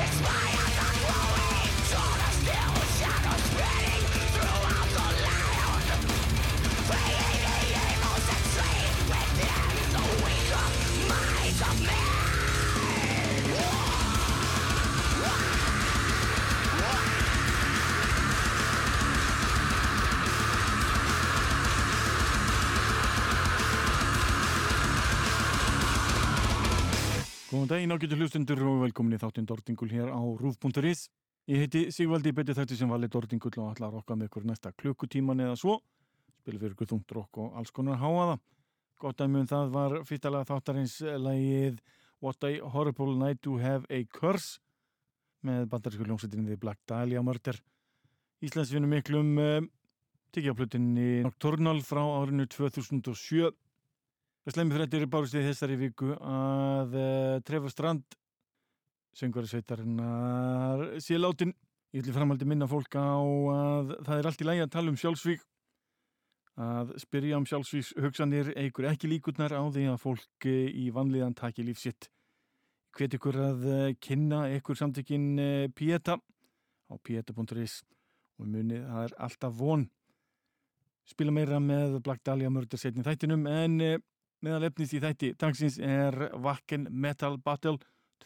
It's my Góðan daginn ágættu hlustundur og velkomin í þáttinn Dordingul hér á rúf.is. Ég heiti Sigvaldi Beti þetta sem vali Dordingul og ætla að rokka með ykkur næsta klukkutíman eða svo. Spilur fyrir ykkur þungt rokk og alls konar háaða. Gott að mun það var fyrstalega þáttarins lægið What a Horrible Night to Have a Curse með bandarísku ljómsveitinni The Black Dahlia Murder. Íslandsvinum miklum uh, tikið á plutinni Nocturnal frá árinu 2007 Fréttir bárust í þessari viku að uh, Trefur Strand söngvari sveitarinnar sé látin. Ég ætli framaldi minna fólk á að það er allt í lægi að tala um sjálfsvík að spyrja um sjálfsvíks hugsanir eigur ekki líkurnar á því að fólk í vanlíðan taki lífsitt. Hvet ykkur að uh, kynna ykkur samtökin Pieta á pieta.is og munið það er alltaf von. Spila meira með Black Dahlia mörður setni þættinum en meðal efnist í þætti dagsins er Wacken Metal Battle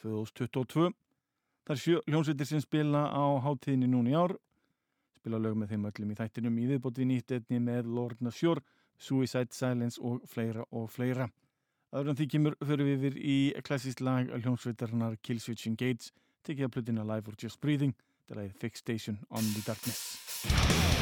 2022 það er sjö hljómsveitir sem spila á hátíðinni núna í ár spila lög með þeim öllum í þættinum. Í viðbót við nýtt etni með Lord Nashor Suicide Silence og fleira og fleira. Aðra en því kemur fyrir við yfir í klassíst lag hljómsveitarnar Killswitch Engage tekið að plutina Live or Just Breathing það er Fix Station on the Darkness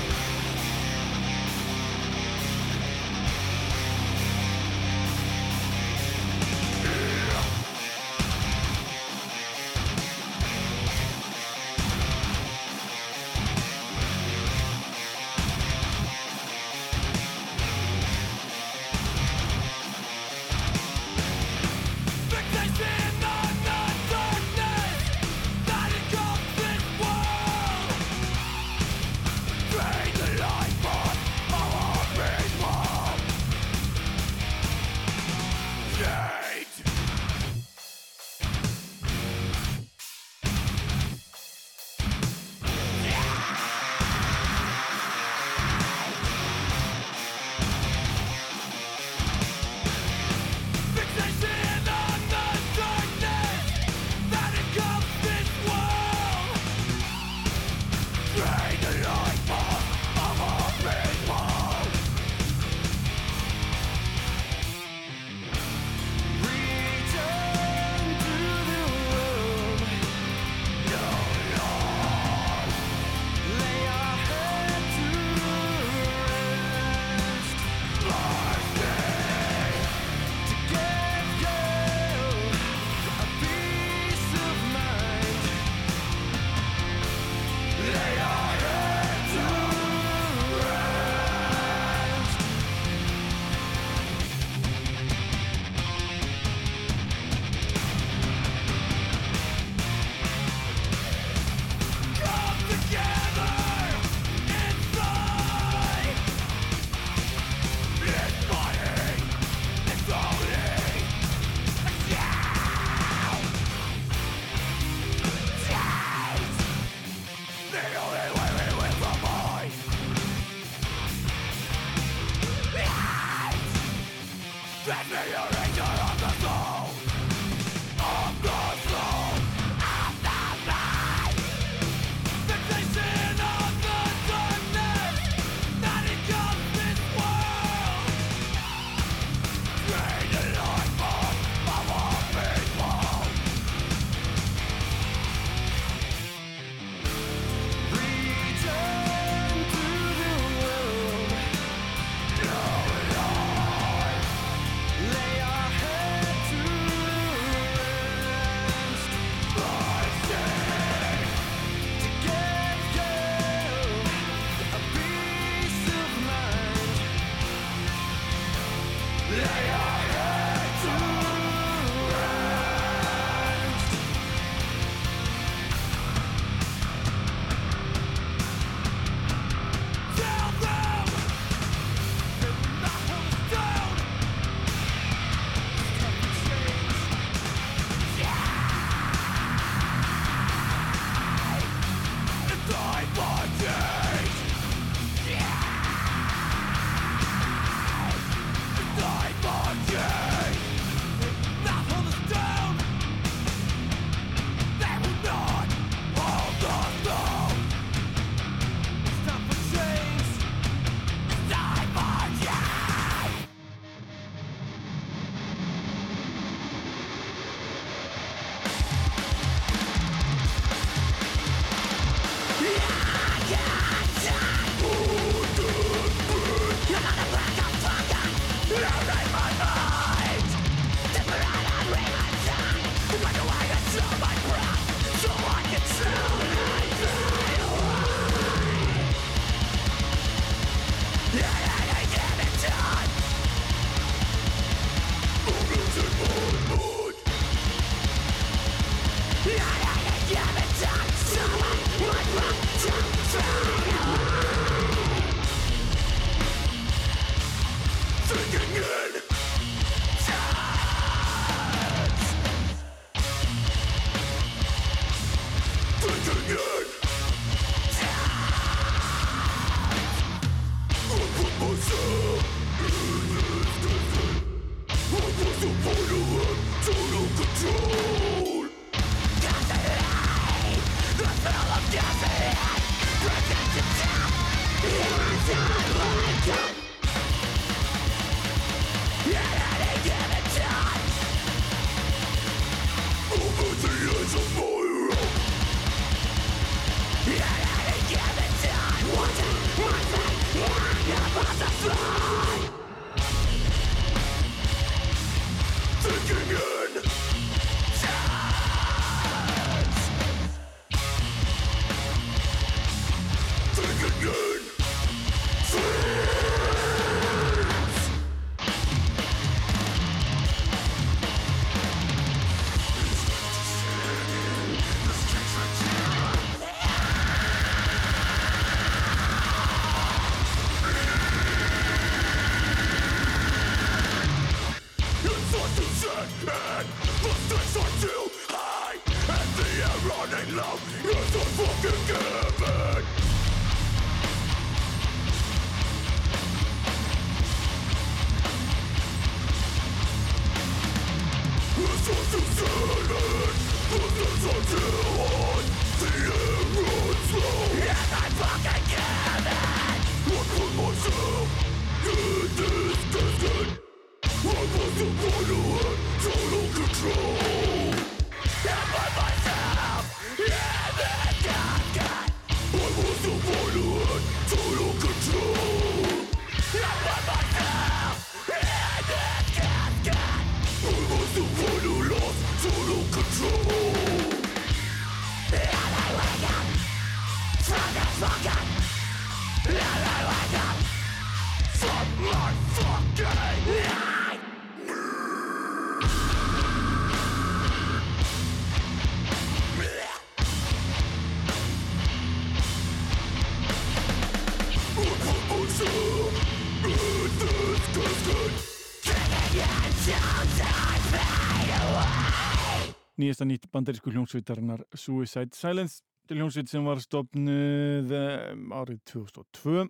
nýjasta nýtt bandarísku hljómsveitarinnar Suicide Silence. Hljómsveit sem var stopnud árið 2002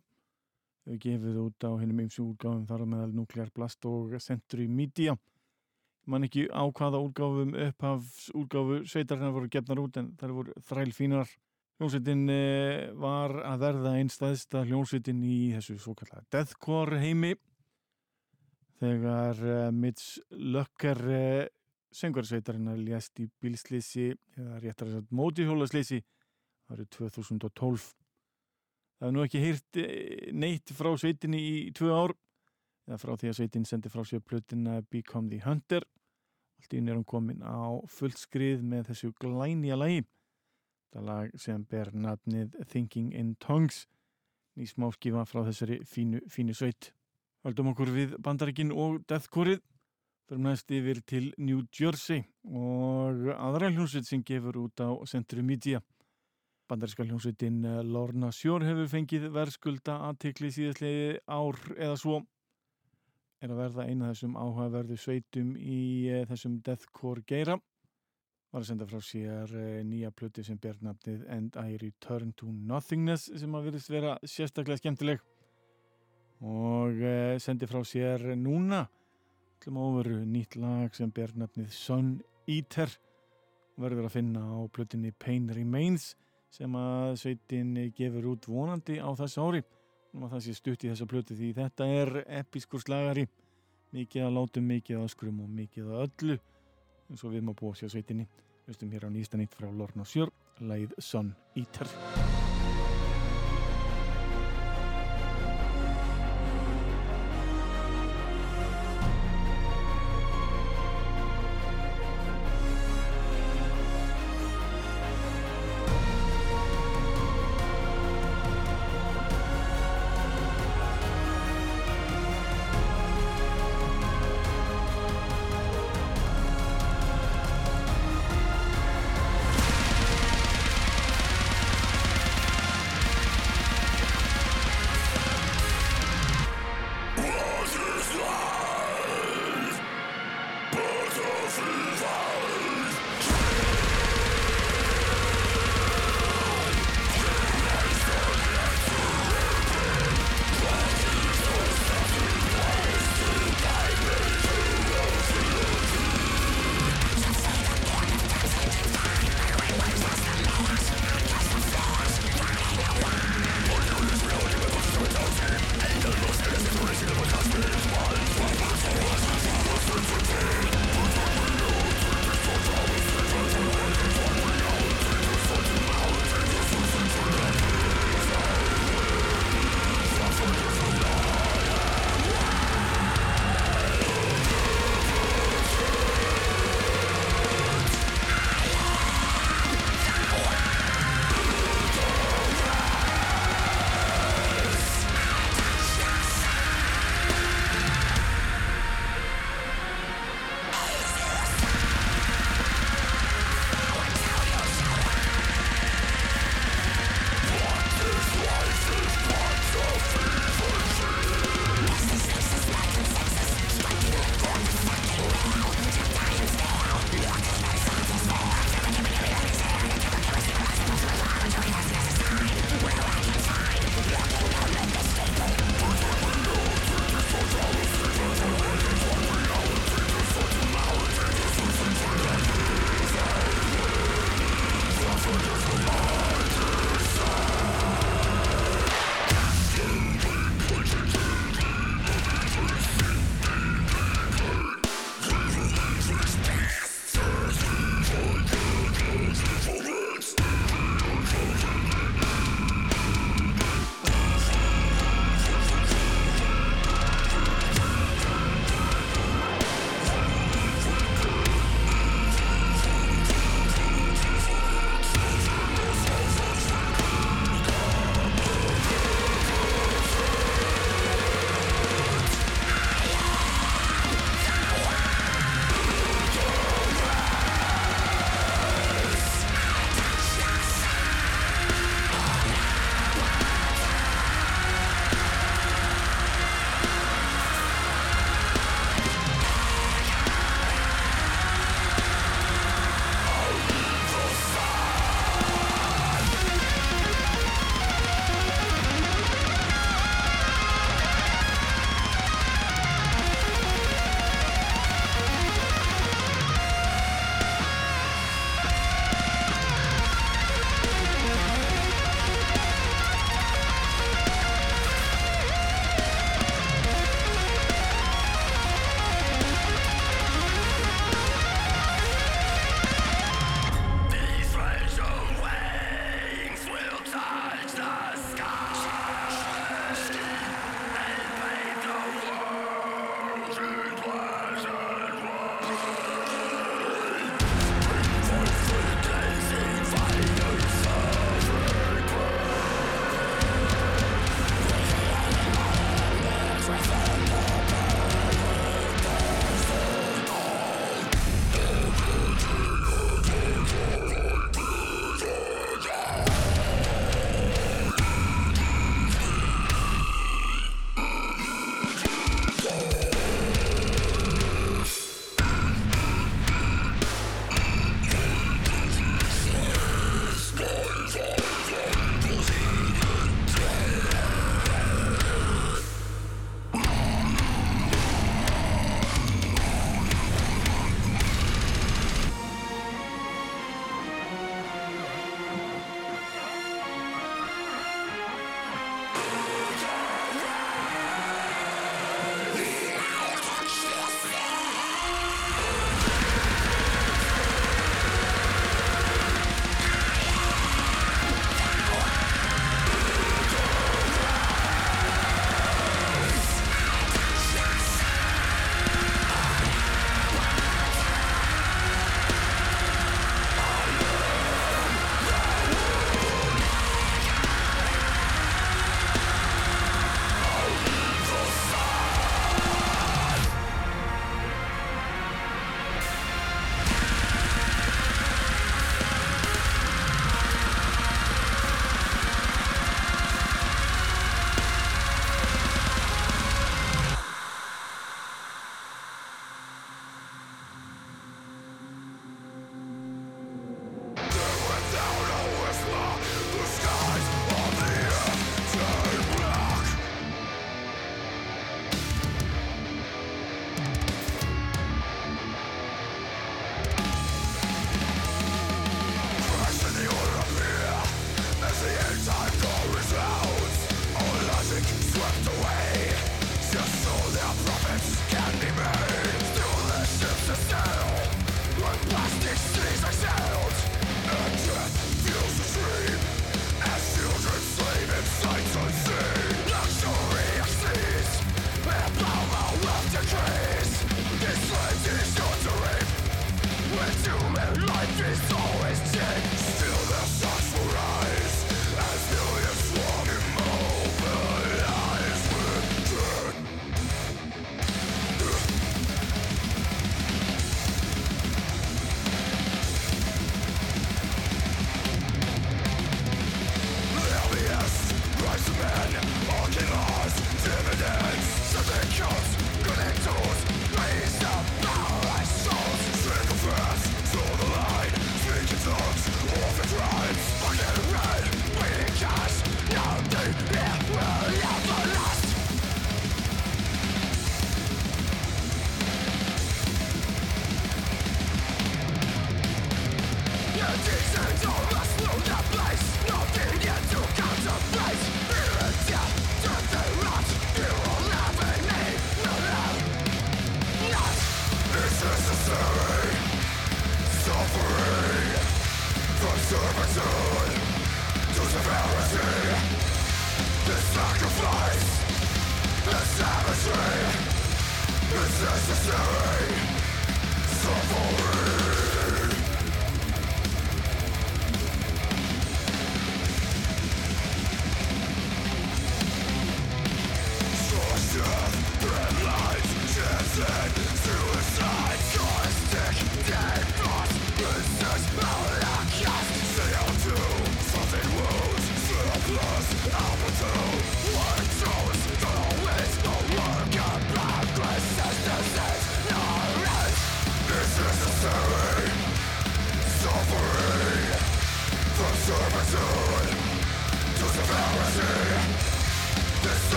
þau gefið út á hennum eins og úrgáðum þar meðal Nuclear Blast og Century Media. Mann ekki á hvaða úrgáðum upphafs úrgáðu sveitarinnar voru gefnar út en það voru þræl fínar. Hljómsveitin eh, var að verða einstaðista hljómsveitin í þessu svo kallega deathcore heimi. Þegar uh, Mitch Lökker söngarsveitarinnar lést í bílslýsi eða réttar að mótihjólaslýsi árið 2012 það er nú ekki hýrt neitt frá sveitinni í tvö ár eða frá því að sveitin sendi frá sér plötina Become the Hunter. Allt ín er hún komin á fullskrið með þessu glænja lagi. Það lag sem ber nafnið Thinking in Tongues ný smáskifa frá þessari fínu, fínu sveit. Haldum okkur við bandarækin og deathcore-ið fyrir næst yfir til New Jersey og aðra hljómsveit sem gefur út á Century Media. Bandaríska hljómsveitin eh, Lorna Shore hefur fengið verðskulda aðtikli síðastlegi ár eða svo er að verða eina þessum áhugaverðu sveitum í eh, þessum deathcore geira. Var að senda frá sér eh, nýja plöti sem ber nafnið And I Return to Nothingness sem að virðist vera sérstaklega skemmtileg og sendi frá sér núna til ofuru nýtt lag sem ber nafnið Sun Eater verður að finna á plötinni Pain Remains sem að sveitin gefur út vonandi á þessu ári. Og það sé stutt í þessa plöti því þetta er episkur slagari. Mikið að látum, mikið að skrum og mikið að öllu. Eins og við má búa sér sveitinni. Við stum hér á nýsta nýtt frá Lorna Sjörn leið Sun Eater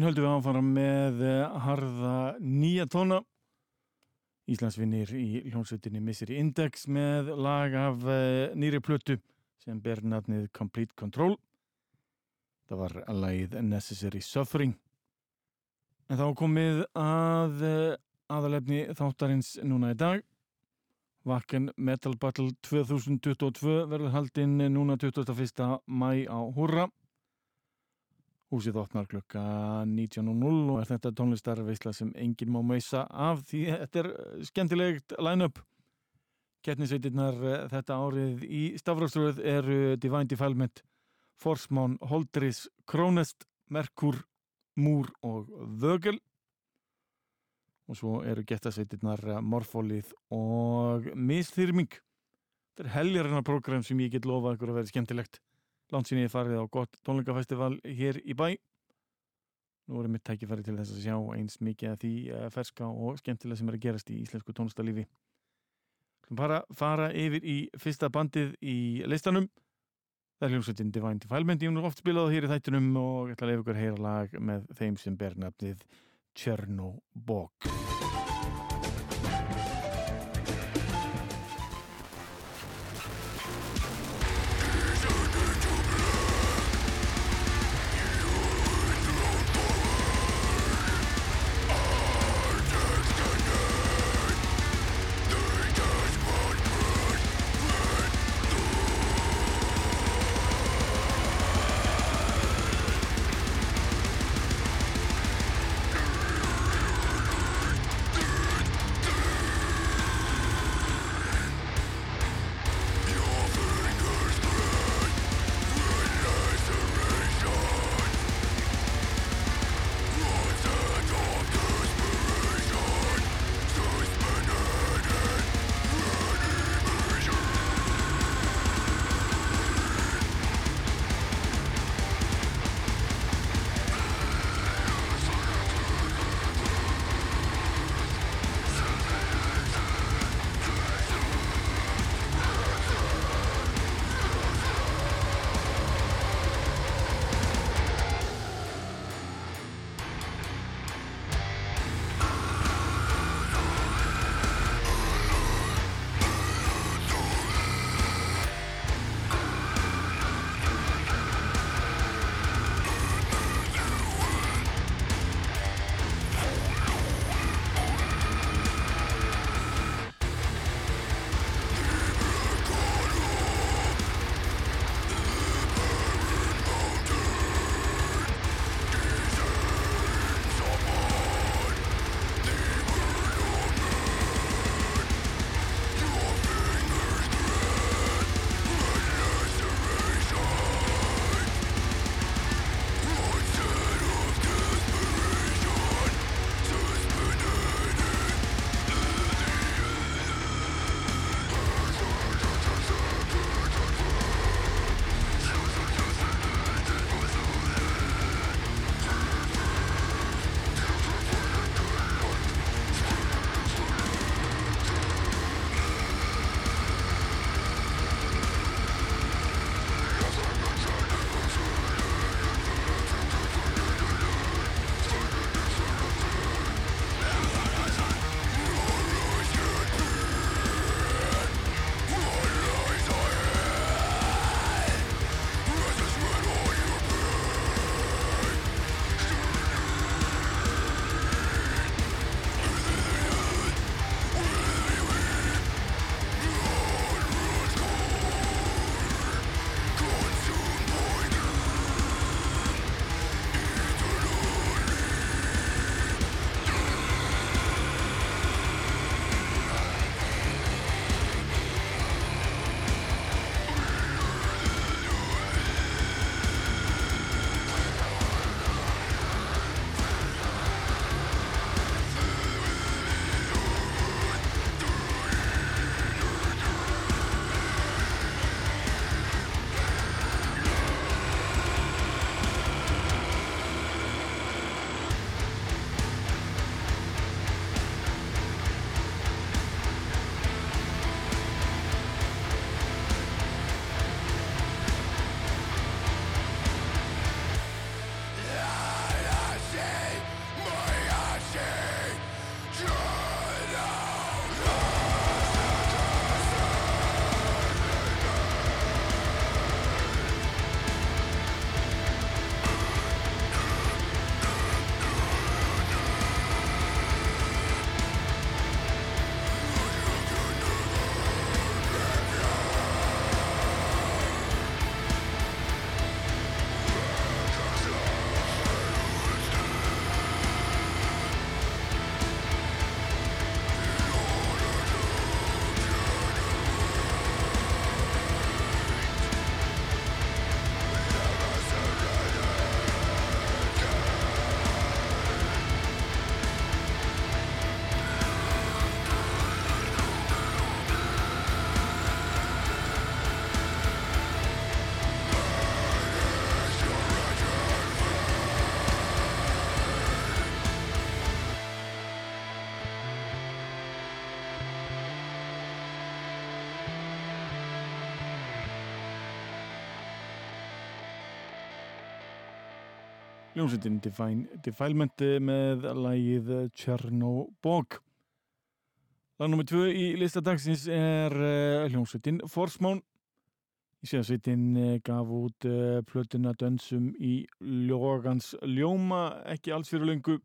En höldum við áfara með eh, harða nýja tóna. Íslandsvinnir í hljómsveitinni Missir Index með lag af uh, nýri plötu sem ber nafnið Complete Control. Það var lagið Necessary Suffering. En þá komið að uh, aðalefni þáttarins núna í dag. Wacken Metal Battle 2022 verður haldinn núna 21. mæ á Húrra. Húsið opnar klukka 19.00 og er þetta tónlistarveisla sem enginn má meysa af því þetta er eh, skemmtilegt line-up. Kettnisveitirnar eh, þetta árið í Stafröðsröð eru Divine Defilement, Forsmán, Holdris, Krónest, Merkur, Múr og Vögel. Og svo eru gettasveitirnar eh, Morfólið og Misþyrming. Þetta er heljarinnar program sem ég get lofað ykkur að vera skemmtilegt sín ég farið á gott tónleikafestival hér í bæ. Nú er mitt tækifæri til þess að sjá eins mikið að því eh, ferska og skemmtilega sem er að gerast í íslensku tónlistalífi bara fara yfir í fyrsta bandið í listanum. Það er hljómsveitin Divine Defilement ég hef oft spilað hér í þættunum og ég ætla að lefa ykkur heyra lag með þeim sem ber nafnið Tjörnobók Ljónsveitin Defilement með lægið Tjernobog. Lag nr. 2 í listadagsins er uh, hljónsveitin Forsmán. Í séðarsveitin uh, gaf út uh, plötuna dönsum í Ljógans Ljóma, ekki alls fyrir löngu,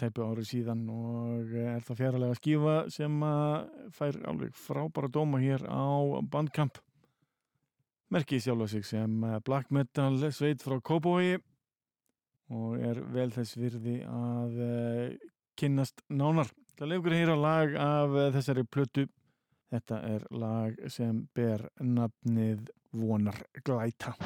tæpu árið síðan og er það fjaralega skífa sem fær alveg frábæra dóma hér á Bandcamp. Merkið sjálfa sig sem black metal sveit frá Kópói og er vel þess virði að kynnast nánar. Það lefur hér á lag af þessari plötu. Þetta er lag sem ber nafnið Vonar Glæta.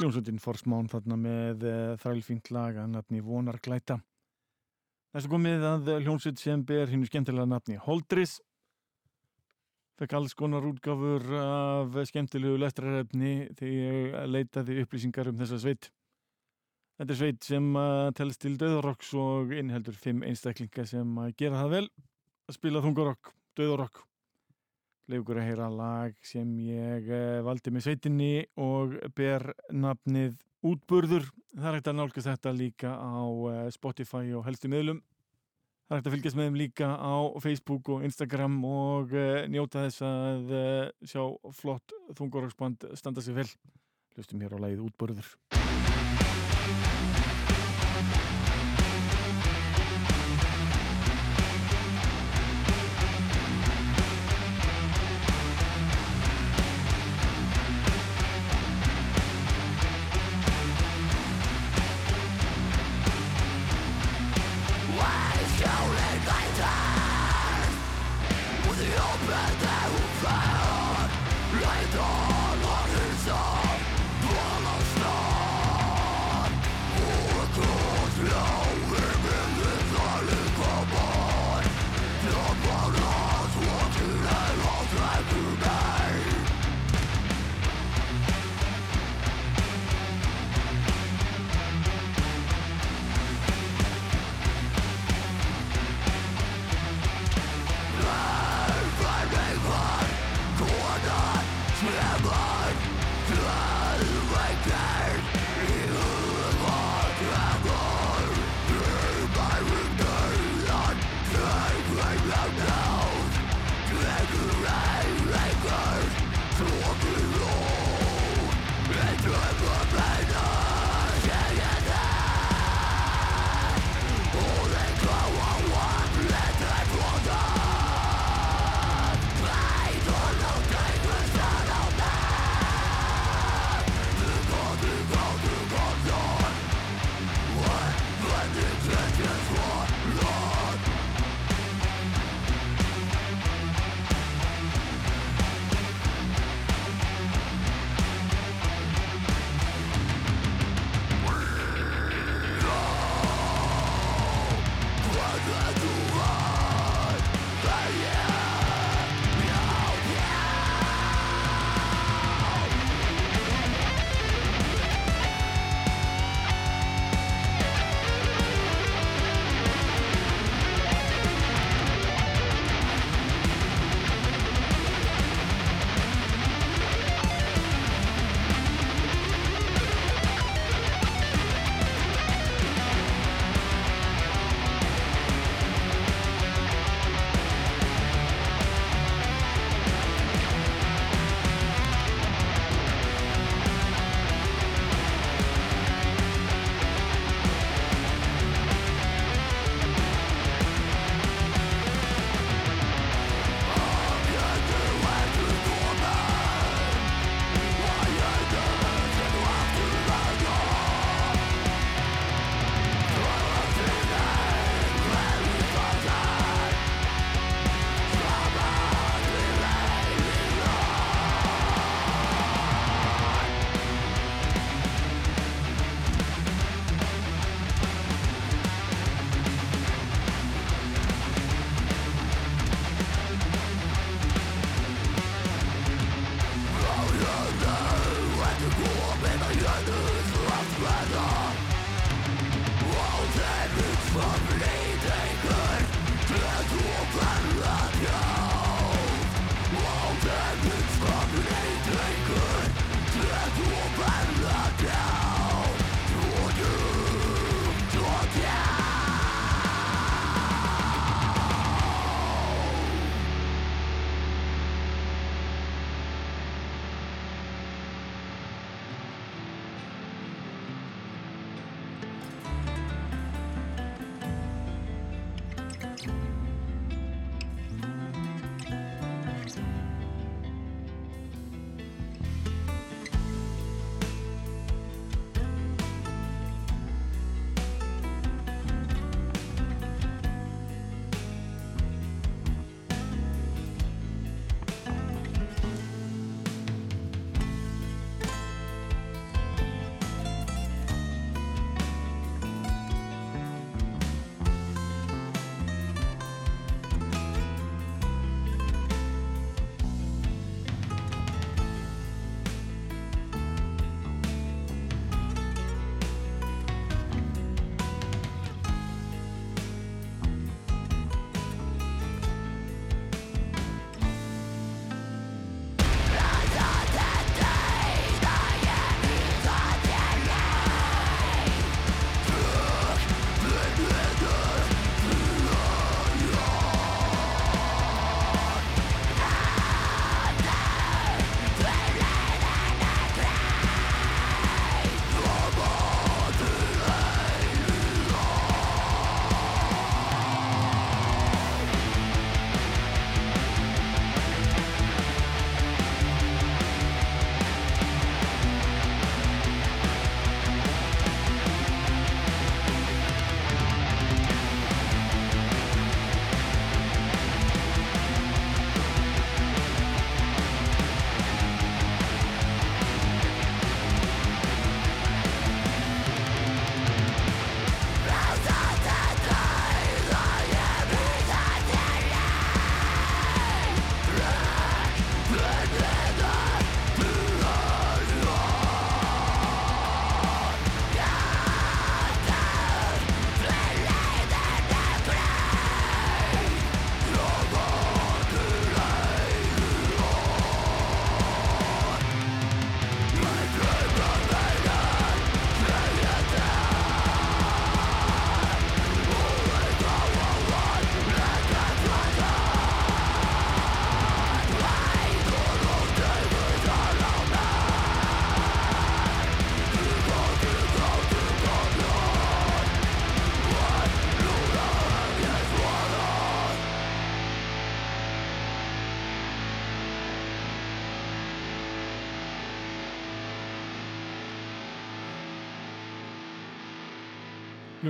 Hljómsveitin Forsmán þarna með uh, þrælfínt lag að nafni Vonarglæta. Þessu komið að hljómsveit sem ber hinnu skemmtilega nafni Holdris. Fekk alls konar útgáfur af skemmtilegu lestrarefni þegar ég leitaði upplýsingar um þessa sveit. Þetta er sveit sem uh, telst til döðarokks og innheldur fimm einstaklinga sem uh, gera það vel að spila þungarokk, döðarokk leikur að heyra lag sem ég uh, valdi með sveitinni og ber nafnið Útburður. Það er hægt að nálgast þetta líka á uh, Spotify og helstu miðlum. Það er hægt að fylgjast með þeim líka á Facebook og Instagram og uh, njóta þess að sjá flott þungarokksband standa sig vel. Hlustum hér á lagið Útburður.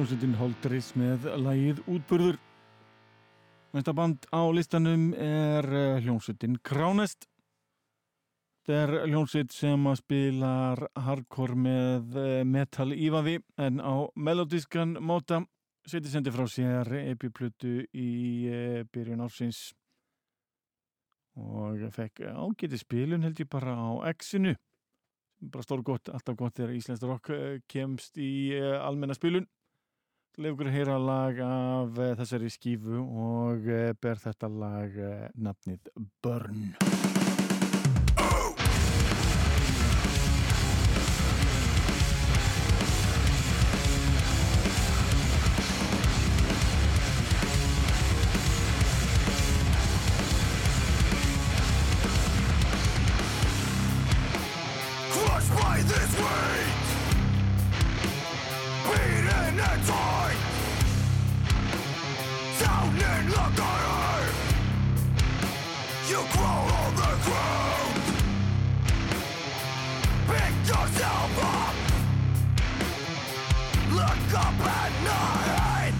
Hljómsveitin Holdris með lægið Útburður. Næsta band á listanum er eh, hljómsveitin Kránest. Þetta er hljómsveit sem spilar hardcore með eh, metal ívafi en á melodískan móta seti sendi frá sér epiplutu í eh, byrjun ársins og fekk ágæti spilun held ég bara á X-inu bara stór gott, alltaf gott þegar Íslands rock kemst í almenna spilun Leifur heyra lag af uh, þessari skífu og uh, ber þetta lag uh, nafnið Burn. up at night.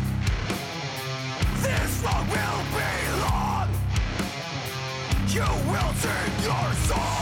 This road will be long. You will sing your song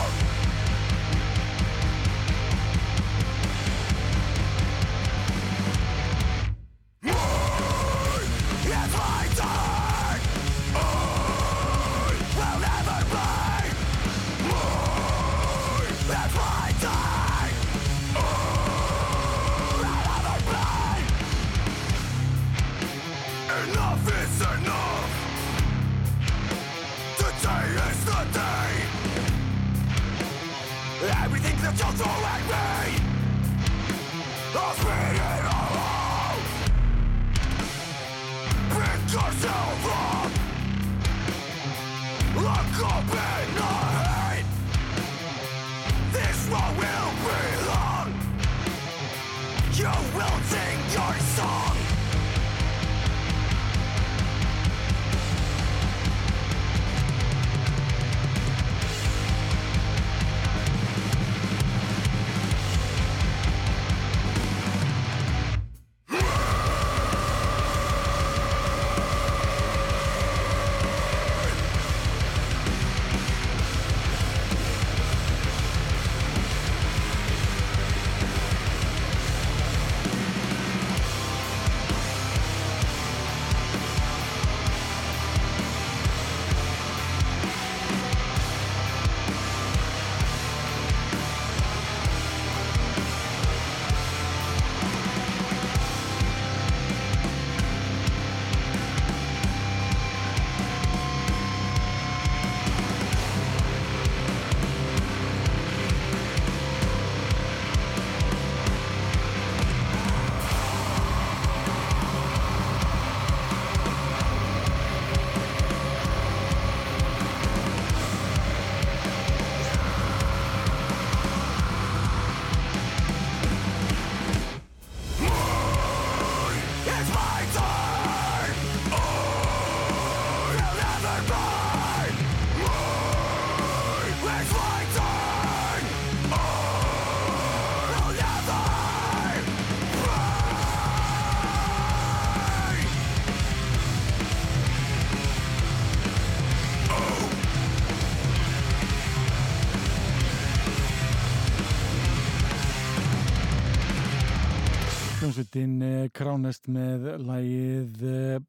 hljómsveitin eh, kránest með lægið eh,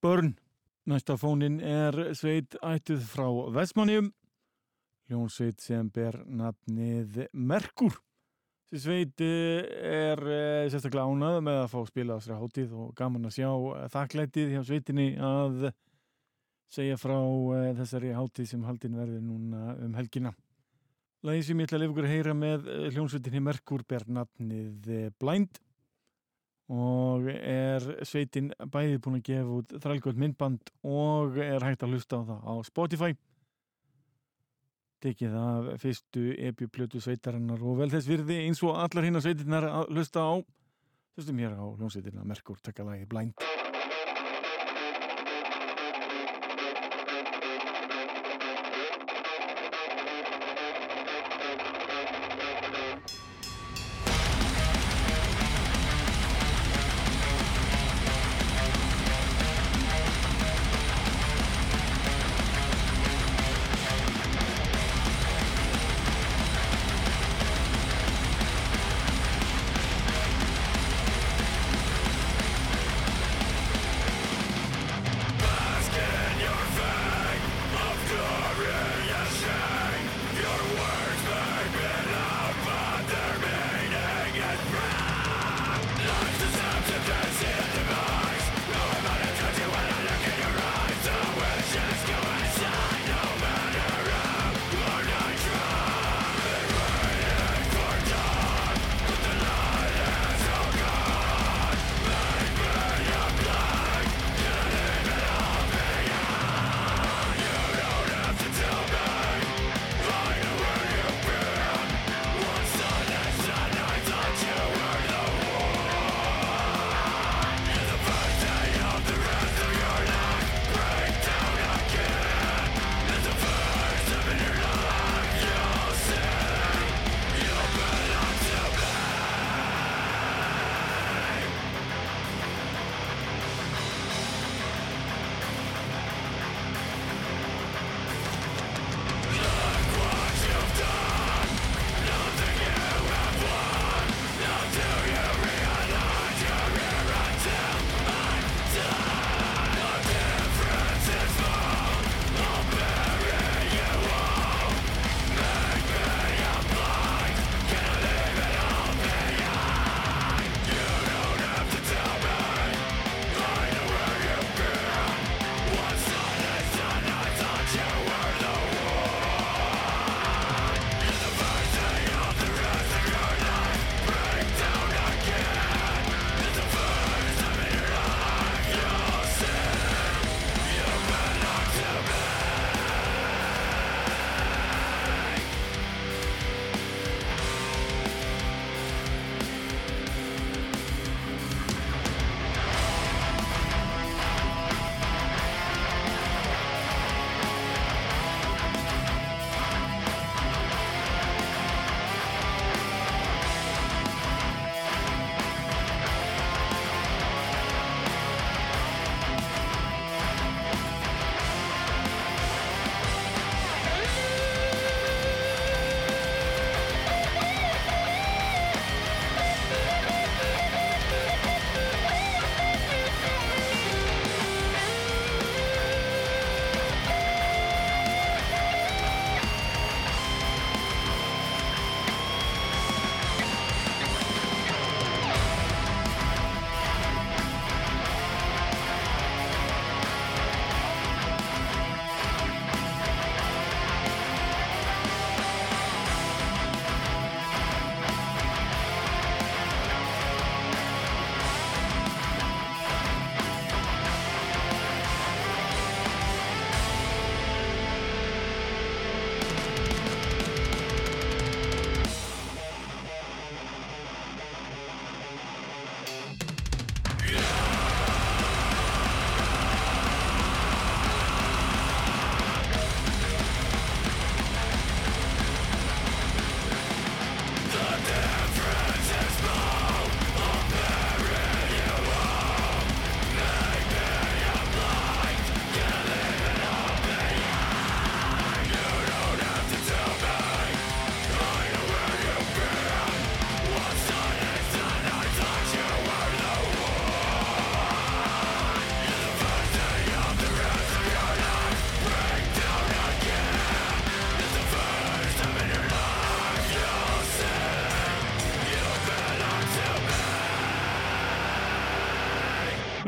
Börn. Næsta fónin er sveit ættuð frá Vestmannium, hljómsveit sem ber nafnið Merkur. Þessi sveit eh, er sérstaklega ánað með að fá spila á sér hátíð og gaman að sjá þakklætið hjá sveitinni að segja frá þessari hátíð sem haldin verður núna um helgina. Lægi sem ég ætla að lifa ykkur að heyra með hljómsveitinni Merkur ber nafnið Blind og er sveitin bæði búin að gefa út þrælgöld myndband og er hægt að hlusta á það á Spotify. Tekið af fyrstu epi-plötu sveitarinnar og vel þess virði eins og allar hinn að sveitinnar að hlusta á. Þessum hér á hljómsveitina Merkur takkalagi Blind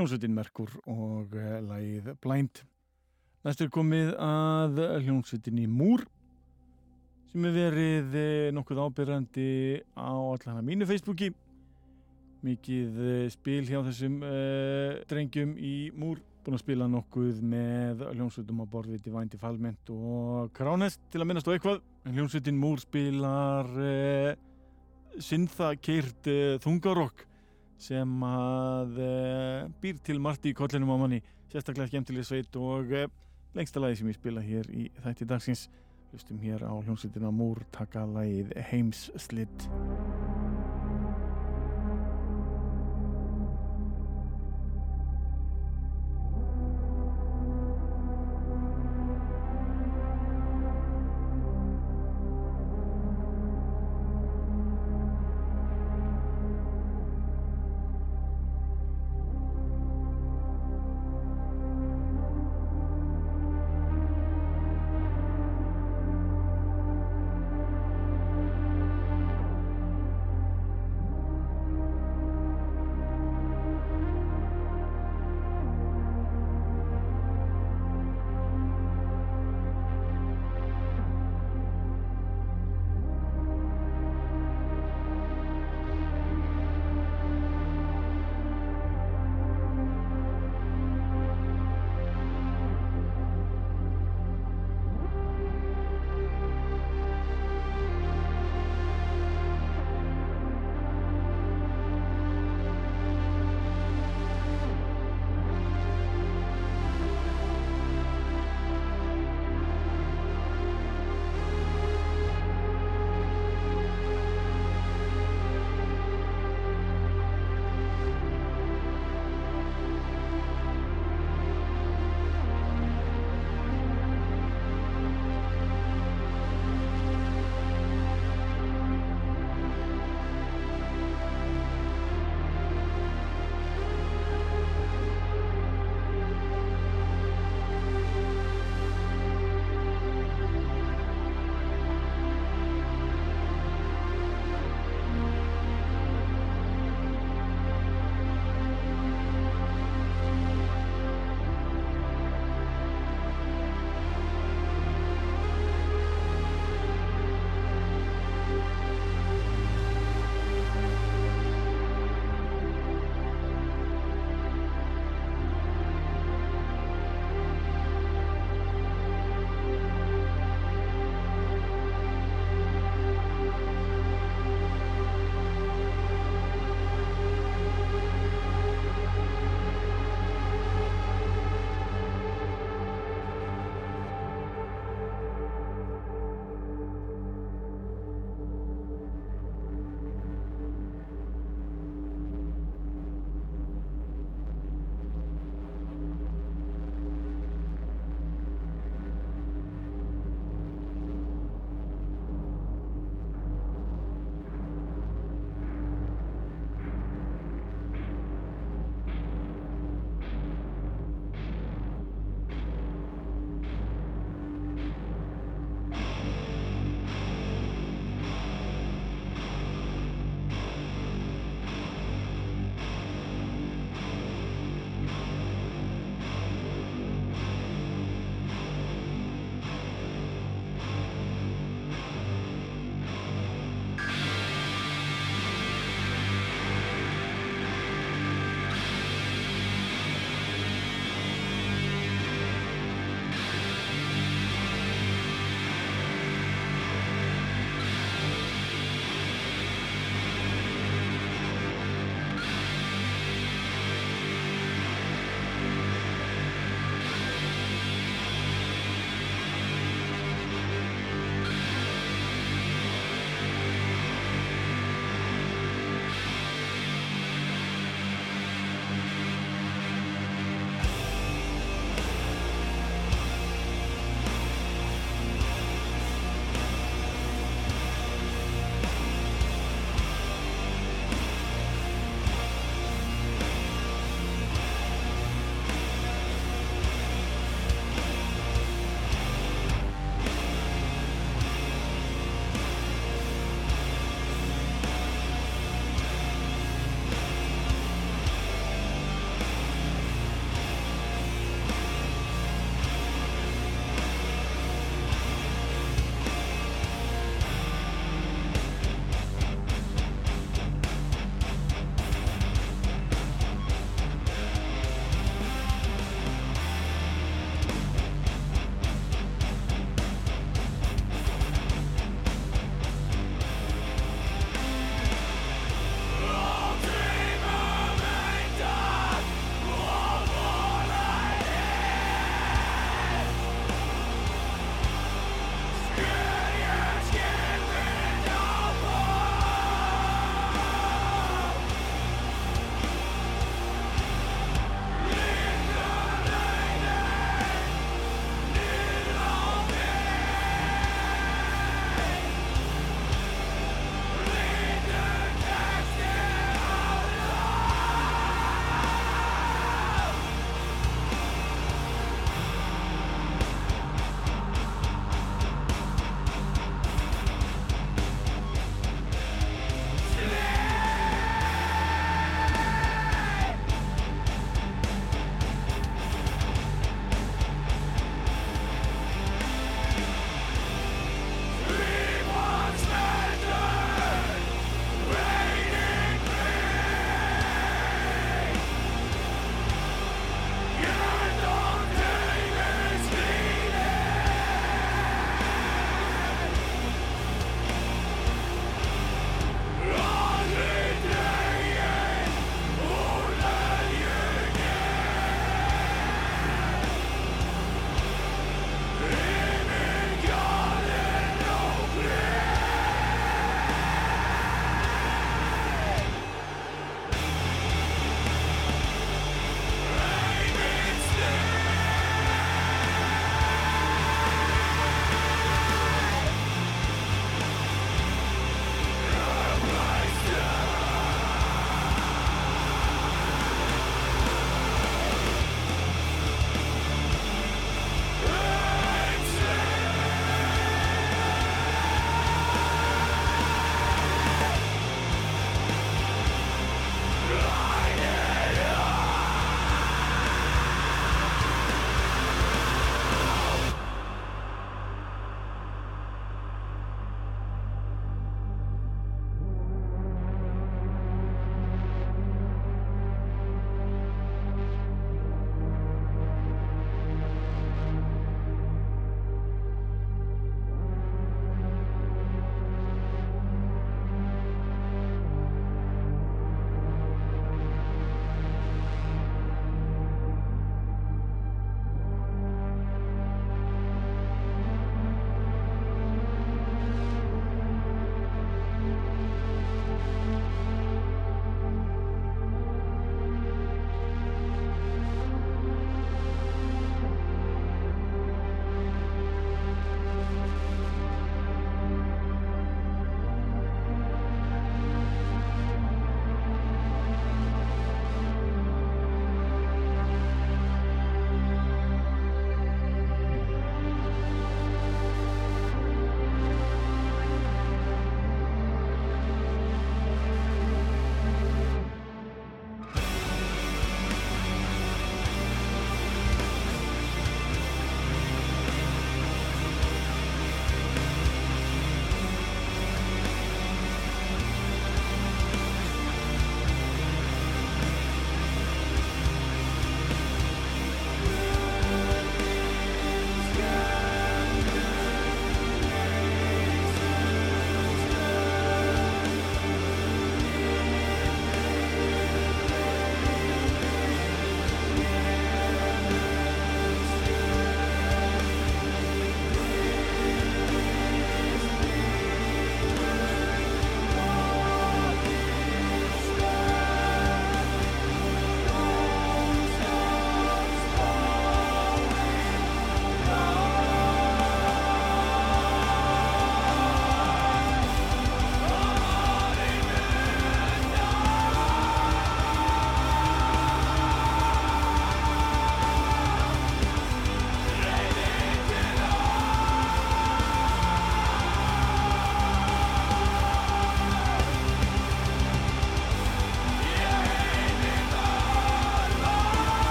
hljómsveitin Merkur og uh, lagið Blind. Næst er komið að hljómsveitinni Múr sem er verið uh, nokkuð ábyrrandi á allan að mínu Facebooki. Mikið uh, spil hjá þessum drengjum í Múr. Búin að spila nokkuð með hljómsveitum á borðið Divine Defilement og Kránest til að minnast á eitthvað. En hljómsveitin Múr spilar syntha-keirt þungarokk sem að uh, býr til margt í kollinum á manni sérstaklega skemmtileg sveit og uh, lengsta lagi sem ég spila hér í þætti dagsins. Hlustum hér á hljómsveitina Múr taka lagið Heims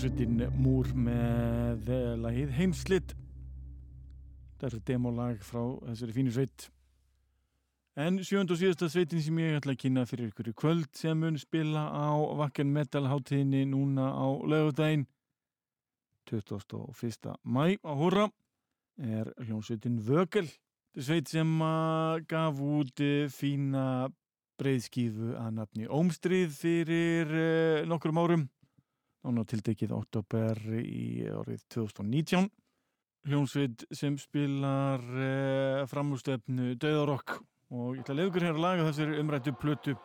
hljómsveitin Múr með lagið Heimslitt þetta er demolag frá þessari fínu sveit. En sjönd og síðasta sveitin sem ég ætla að kynna fyrir ykkur kvöld sem mun spila á Vakken Metal háttíðinni núna á lögudaginn 21. mæ á Húra er hljómsveitin Vögel. Þetta er sveit sem gaf út eh, fína breyðskífu að nafni Ómstrið fyrir nokkrum árum nána tiltekið oktober í árið 2019 hljómsveit sem spilar eh, framústefnu Dauðarokk og ég ætla að leiður hér að laga þessari umrættu plötu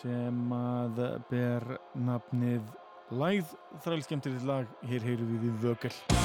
sem að ber nafnið Læð þrælskemtir lag, hér heyru við í vögel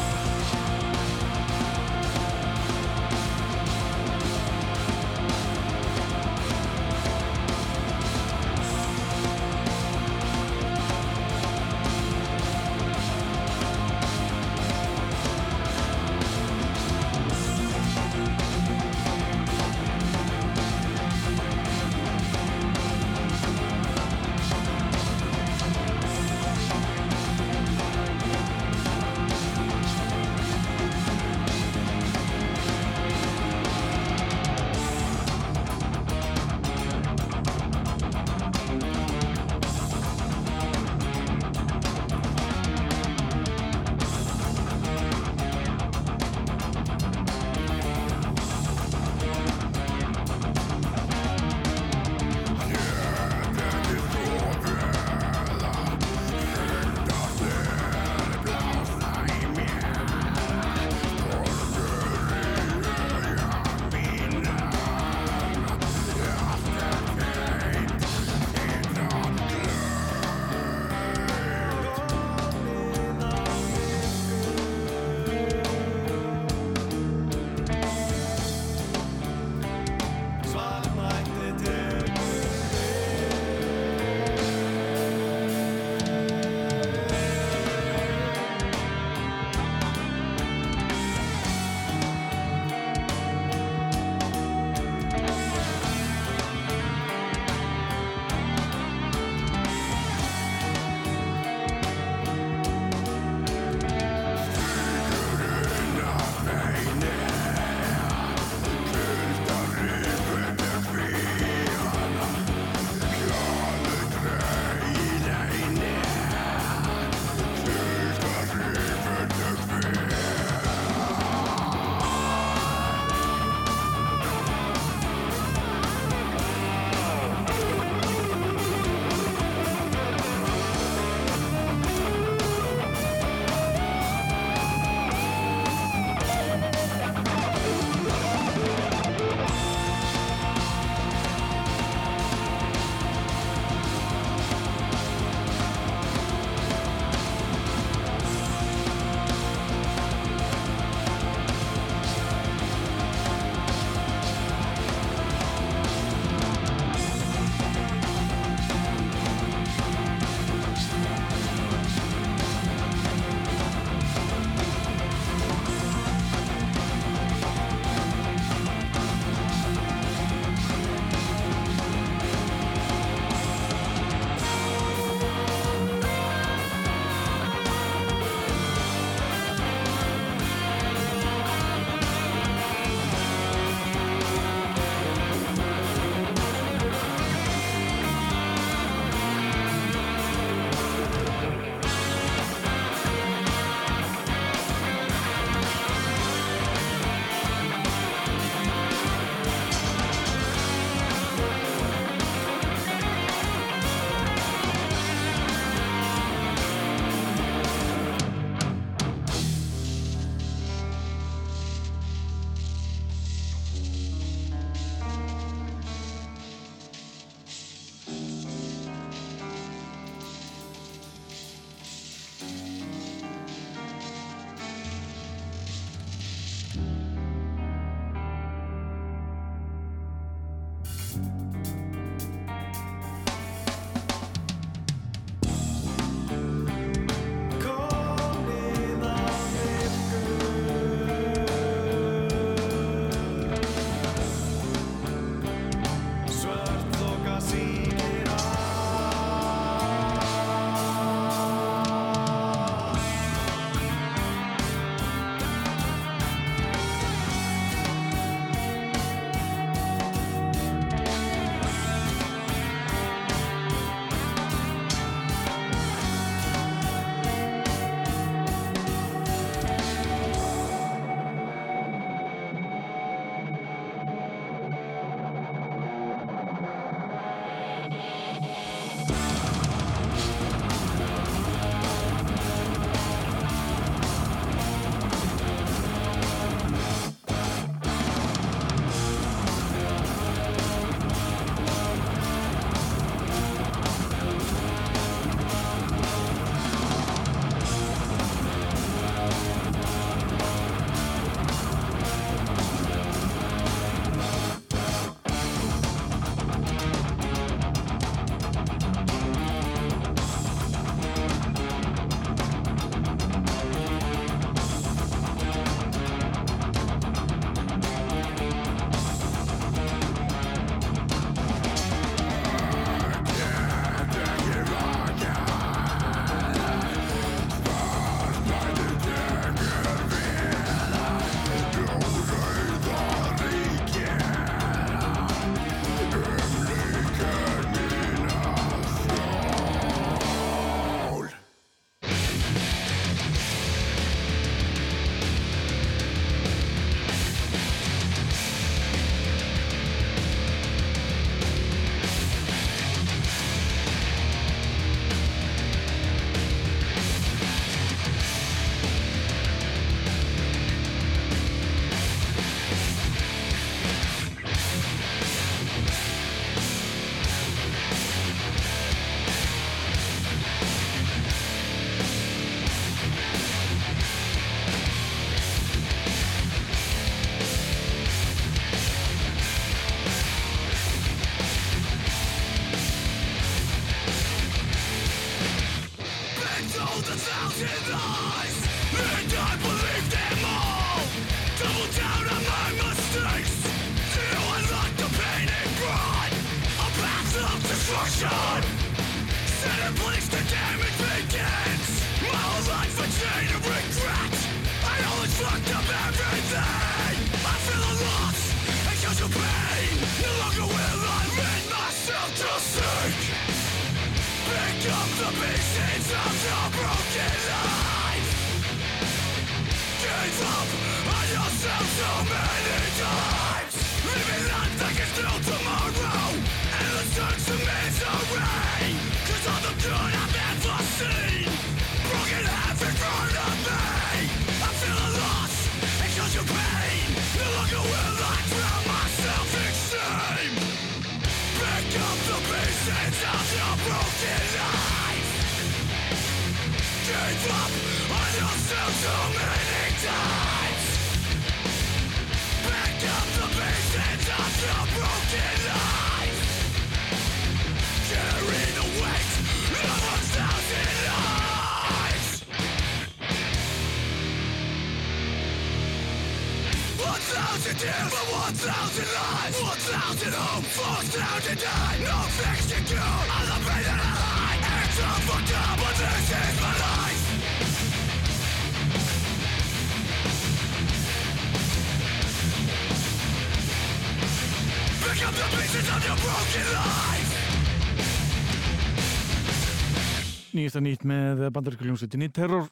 Nýjasta nýtt með bandarískuljónsettinni Terror.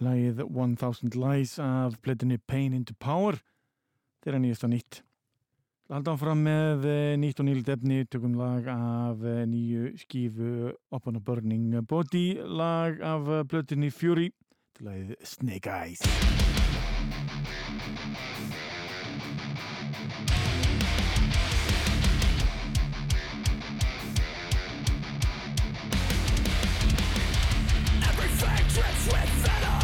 Lægið 1000 Lies af plötunni Pain into Power. Þeirra nýjasta nýtt. Haldan fram með eh, nýtt og nýlt efni. Tökum lag af eh, nýju skífu Open a Burning Body. Lag af plötunni Fury. Til lagið Snake Eyes drips with venom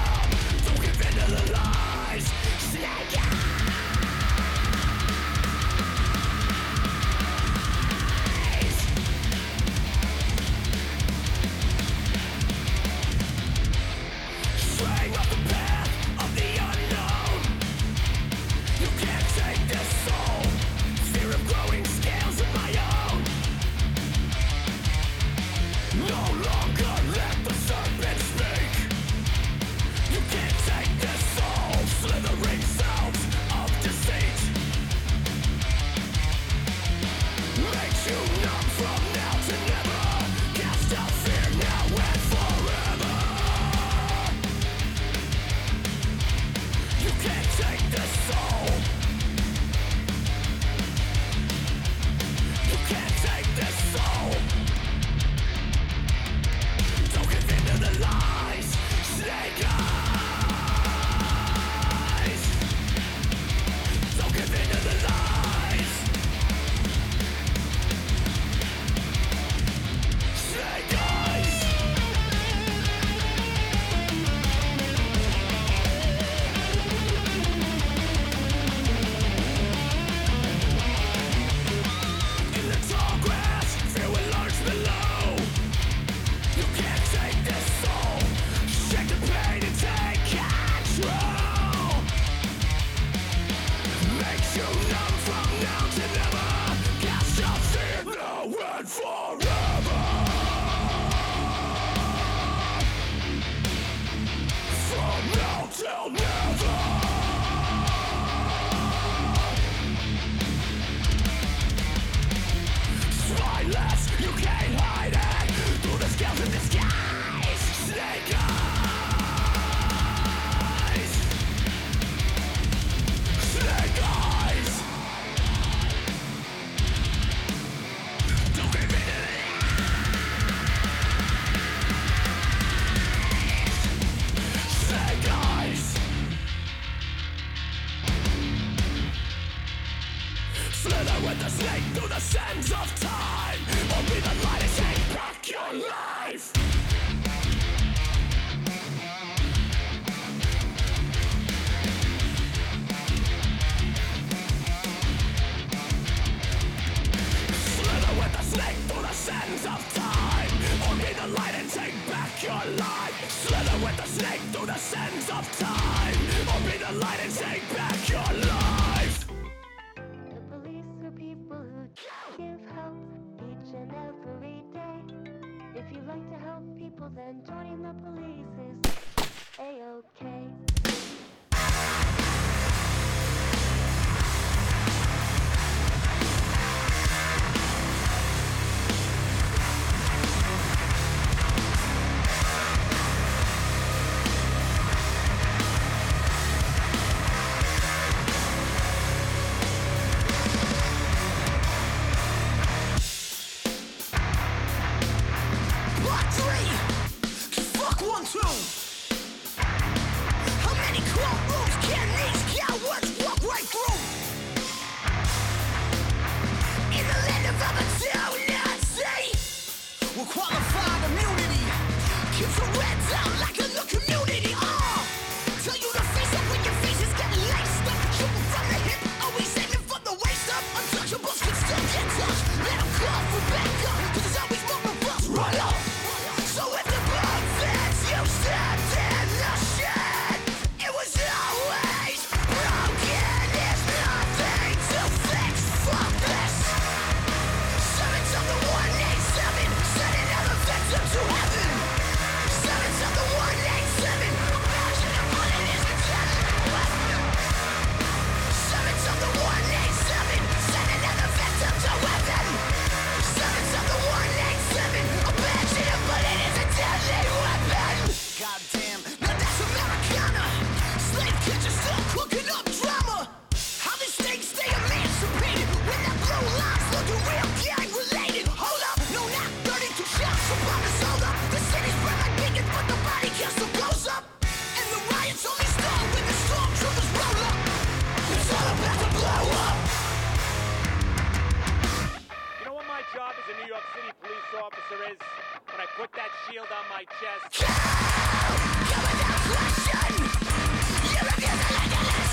shield on my chest. You're a mutilation! You're!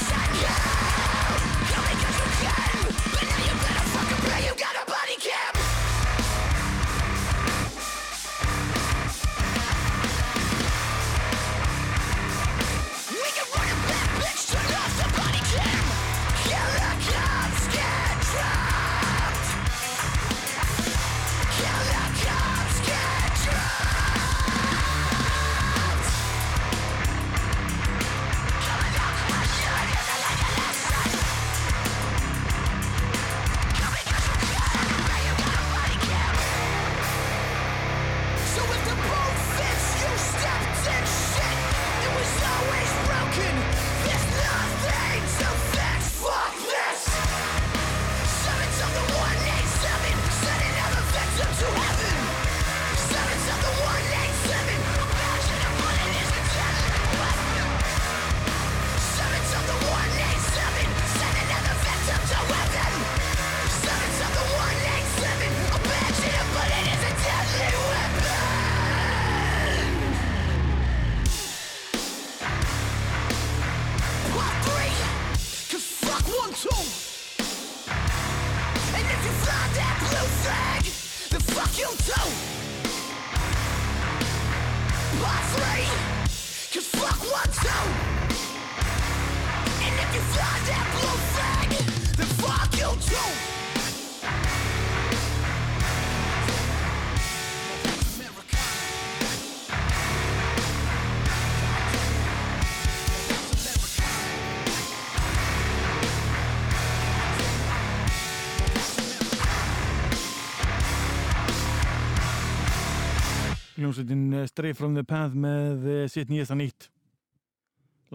hljómsveitin eh, Stray from the Path með eh, sitt nýjast að nýtt.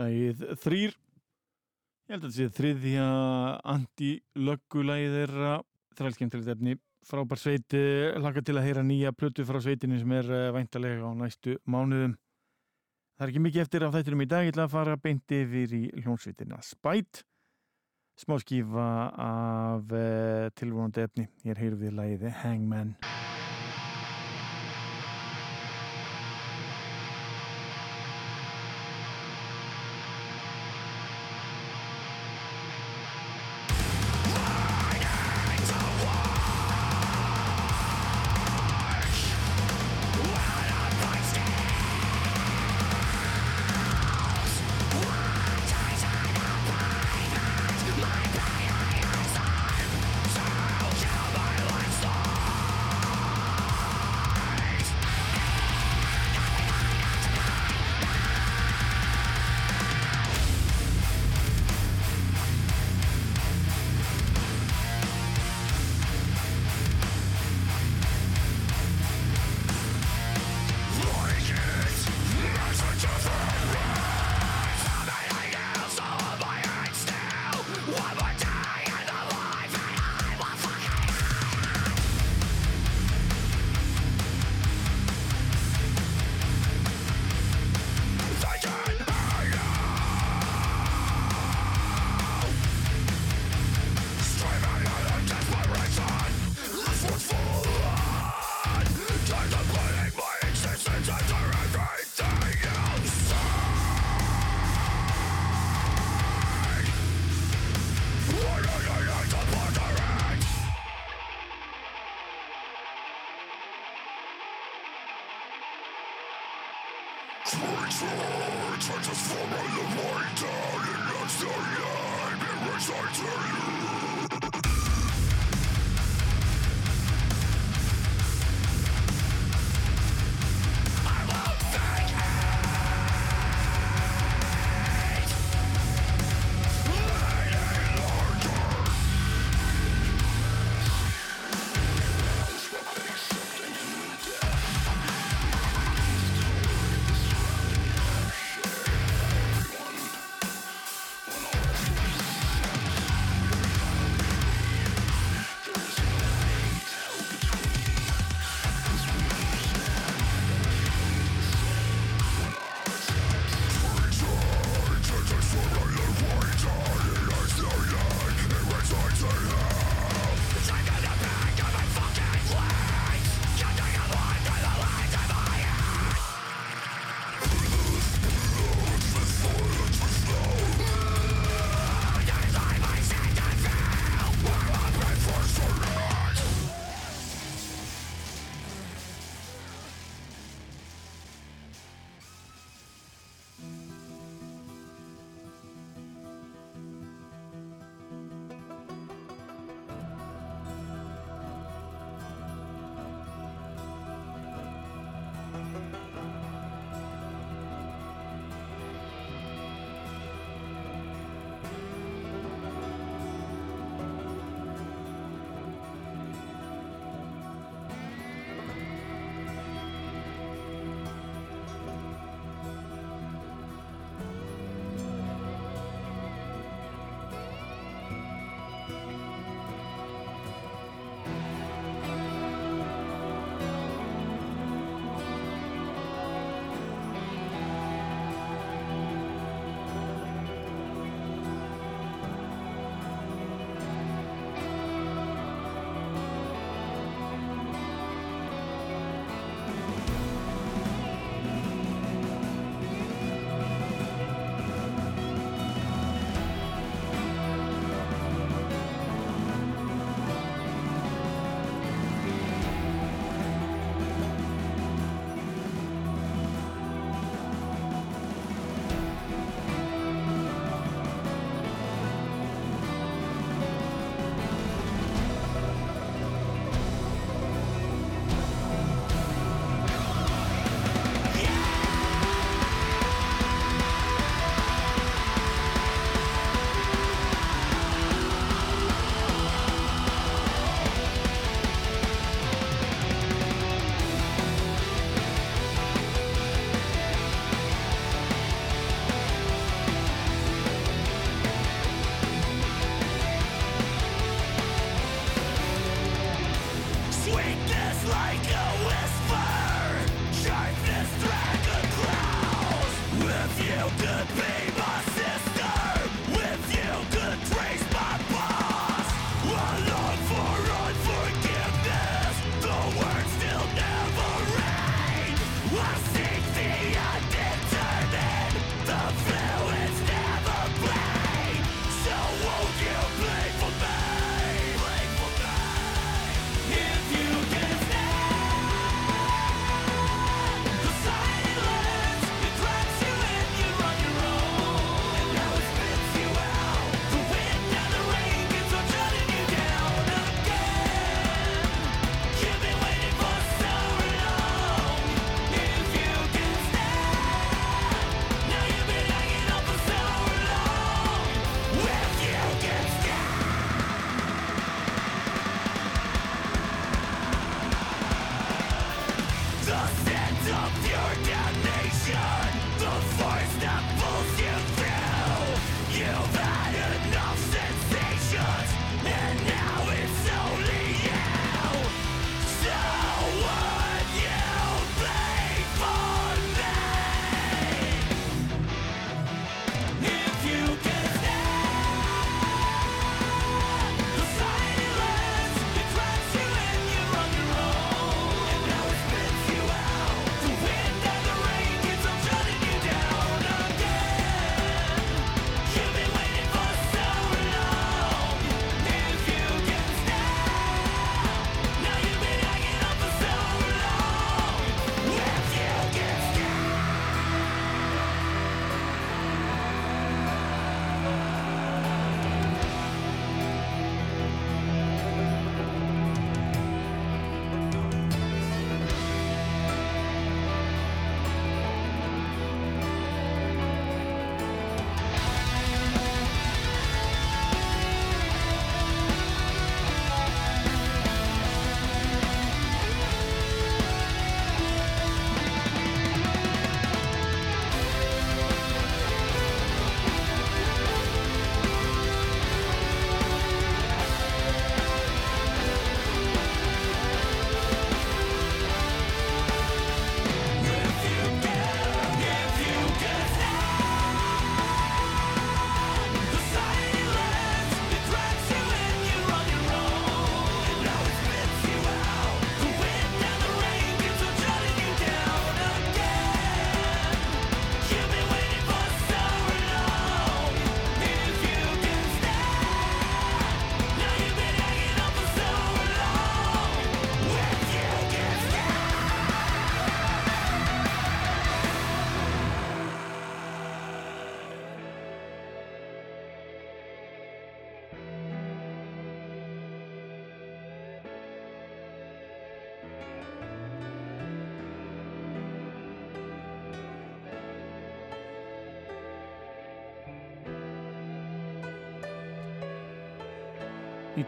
Lægið þrýr ég held að þetta sé þriðja anti-löggulægið þeirra. Þrælskemtilegt efni. Frábær sveit eh, laka til að heyra nýja plötu frá sveitinu sem er væntalega á næstu mánuðum. Það er ekki mikið eftir af þættinum í dag. Ég ætla að fara beint yfir í hljómsveitina Spæt. Smá skifa af tilvonandi efni. Hér heyru við lægið Hangman.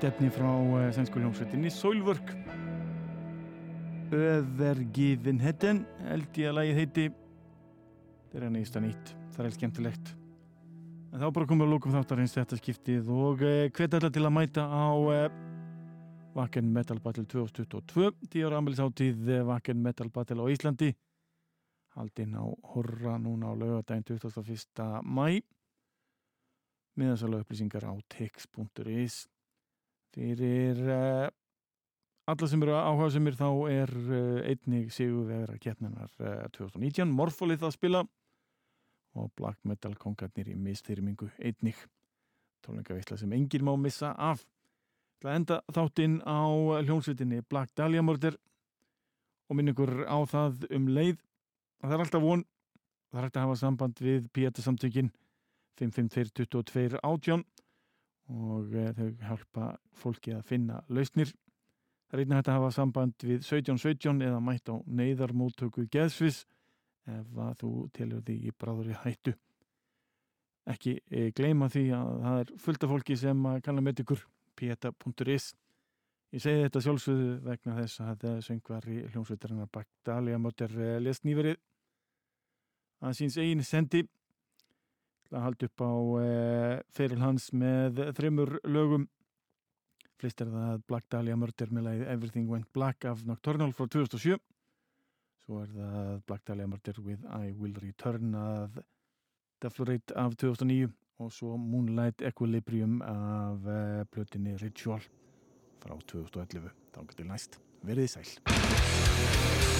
Nýtt efni frá uh, sænsku hljómsveitinni Soilwork. Övergifin hetten held ég að lagið heiti. Þetta er hann ísta nýtt. Það er skemmtilegt. En þá bara komum við að lókum þáttarins þetta skiptið og uh, hvet alla til að mæta á uh, Wacken Metal Battle 2022 10 ára ammælisáttíð uh, Wacken Metal Battle á Íslandi. Haldinn á Horra núna á laugadaginn 21. mæ miðansalega upplýsingar á tix.is fyrir uh, alla sem eru áhuga sem er þá er uh, einnig sigurvegar að keppninar uh, 2019 Morfolið að spila og Black Metal kongarnir í mistyrmingu einnig. Tónleikaveitla sem enginn má missa af. Það enda þáttinn á hljónsvitinni Black Dahlia Murder og minn ykkur á það um leið. Að það er alltaf von það er hægt að hafa samband við Píata samtökin 55222 átjón og eh, þau hjálpa fólki að finna lausnir. Það er einnig hægt að hafa samband við 1717 eða mætt á neyðarmóttöku geðsvis ef að þú telur því í bráðuri hættu. Ekki e, gleyma því að það er fullt af fólki sem að kanna með ykkur pieta.is Ég segi þetta sjálfsögðu vegna þess að það söngvar í hljómsveitarinnar Bagdali að mótir lest nýverið að síns eigin sendi að halda upp á e, feril hans með þreymur lögum Flest er það Black Dahlia Murder með lagið Everything Went Black af Nocturnal frá 2007. Svo er það Black Dahlia Murder with I Will Return af Deflorate af 2009 og svo Moonlight Equilibrium af uh, plötinni Ritual frá 2011. Þá getur næst. Verðið sæl.